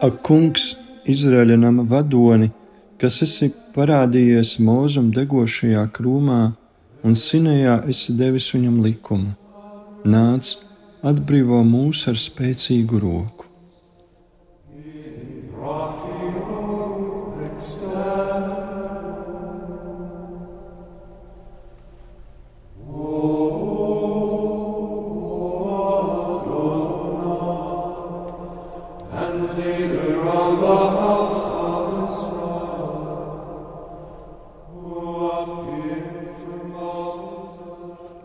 Ak, kungs, Izraēļa nama vadoni, kas esi parādījies mūzum degošajā krūmā un sinējā esi devis viņam likumu, nāc, atbrīvo mūs ar spēcīgu roku.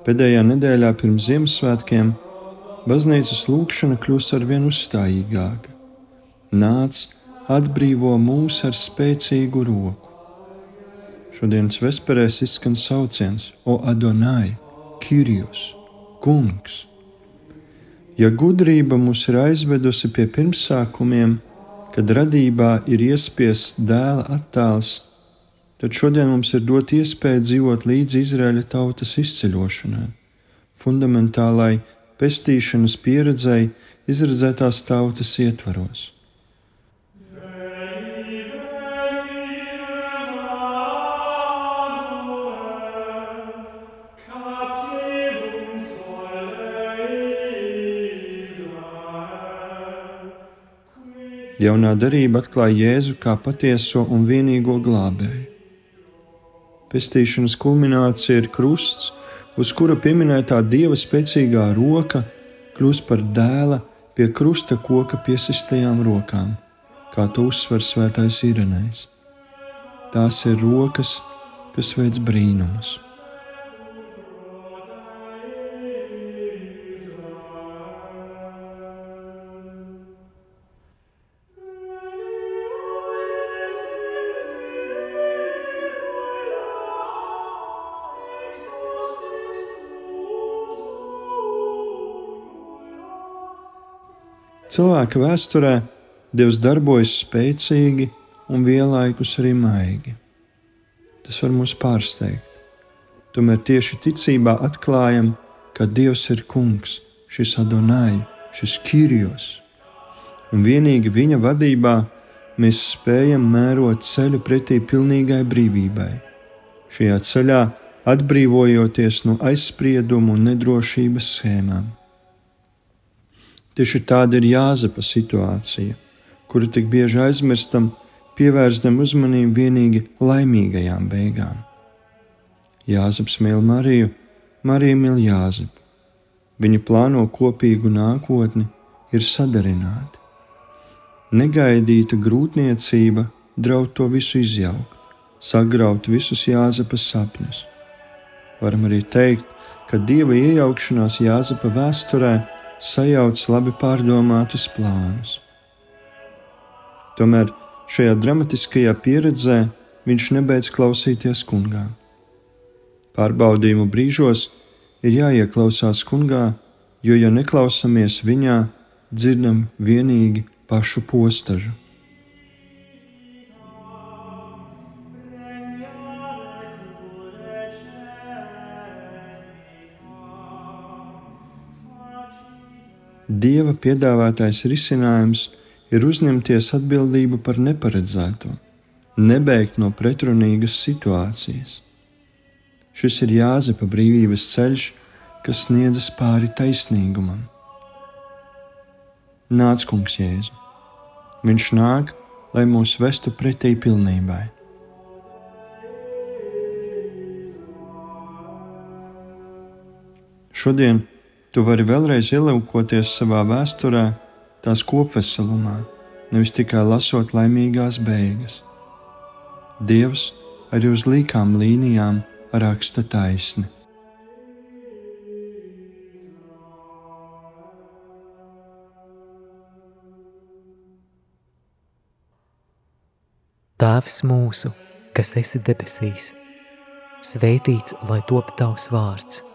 Pēdējā nedēļā pirms Ziemassvētkiem baznīcas lūkšana kļūst ar vien uzstājīgāka. Nāc, atbrīvo mūs ar spēcīgu roku. Šodienas vesperēs izskan sauciens O Adonai, Kirijus, Kungs. Ja gudrība mūs ir aizvedusi pie pirmsākumiem, kad radībā ir iespiests dēla attēls, tad šodien mums ir dot iespēja dzīvot līdzi Izraēļa tautas izceļošanai, fundamentālai pestīšanas pieredzei izredzētās tautas ietvaros. Jaunā darība atklāja Jēzu kā patieso un vienīgo glābēju. Pestīšanas kulminācija ir krusts, uz kura pieminētā dieva spēcīgā roka kļūst par dēla pie krusta koka piesistajām rokām, kā to uzsver svētais Irenējs. Tās ir rokas, kas veids brīnumus. Cilvēka vēsturē Dievs darbojas spēcīgi un vienlaikus arī maigi. Tas var mūs pārsteigt. Tomēr tieši ticībā atklājam, ka Dievs ir kungs, šis Adonai, šis Kirijos. Un vienīgi viņa vadībā mēs spējam mērot ceļu pretī pilnīgai brīvībai. Šajā ceļā atbrīvojoties no aizspriedumu un nedrošības schēmām. Tieši tāda ir Jāzepa situācija, kuru tik bieži aizmirstam, pievērstam uzmanību vienīgi laimīgajām beigām. Jāzeps mīl Mariju, Marija mīl Jāzepu. Viņi plāno kopīgu nākotni, ir sadarināti. Negaidīta grūtniecība draud to visu izjaukt, sagraut visus Jāzepas sapņus. Varam arī teikt, ka dieva iejaukšanās Jāzepa vēsturē sajauc labi pārdomātus plānus. Tomēr šajā dramatiskajā pieredzē viņš nebeidz klausīties kungā. Pārbaudījumu brīžos ir jāieklausās kungā, jo, ja neklausāmies viņā, dzirdam vienīgi pašu postažu. Dieva piedāvātais risinājums ir uzņemties atbildību par neparedzēto, nebeigt no pretrunīgas situācijas. Šis ir Jāzepa brīvības ceļš, kas sniedzas pāri taisnīgumam. Nāc, kungs, Jēzu! Viņš nāk, lai mūs vestu pretī pilnībai. Šodien Tu vari vēlreiz ielūkoties savā vēsturē, tās kopveselumā, nevis tikai lasot laimīgās beigas. Dievs arī uz līkām līnijām raksta taisni. Tēvs mūsu, kas esi debesīs, svētīts lai top tavs vārds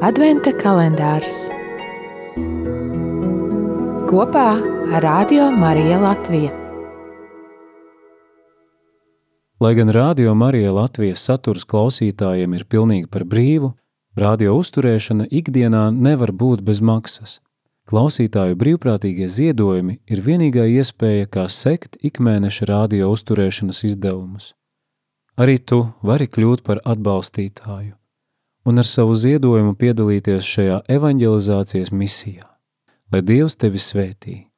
Adventa kalendārs kopā ar Radio Mariju Latviju. Lai gan Radio Marija Latvijas saturs klausītājiem ir pilnīgi par brīvu, radio uzturēšana ikdienā nevar būt bez maksas. Klausītāju brīvprātīgie ziedojumi ir vienīgā iespēja, kā sekt ikmēneša radio uzturēšanas izdevumus. Arī tu vari kļūt par atbalstītāju un ar savu ziedojumu piedalīties šajā evanģelizācijas misijā. Lai Dievs tevi svētī!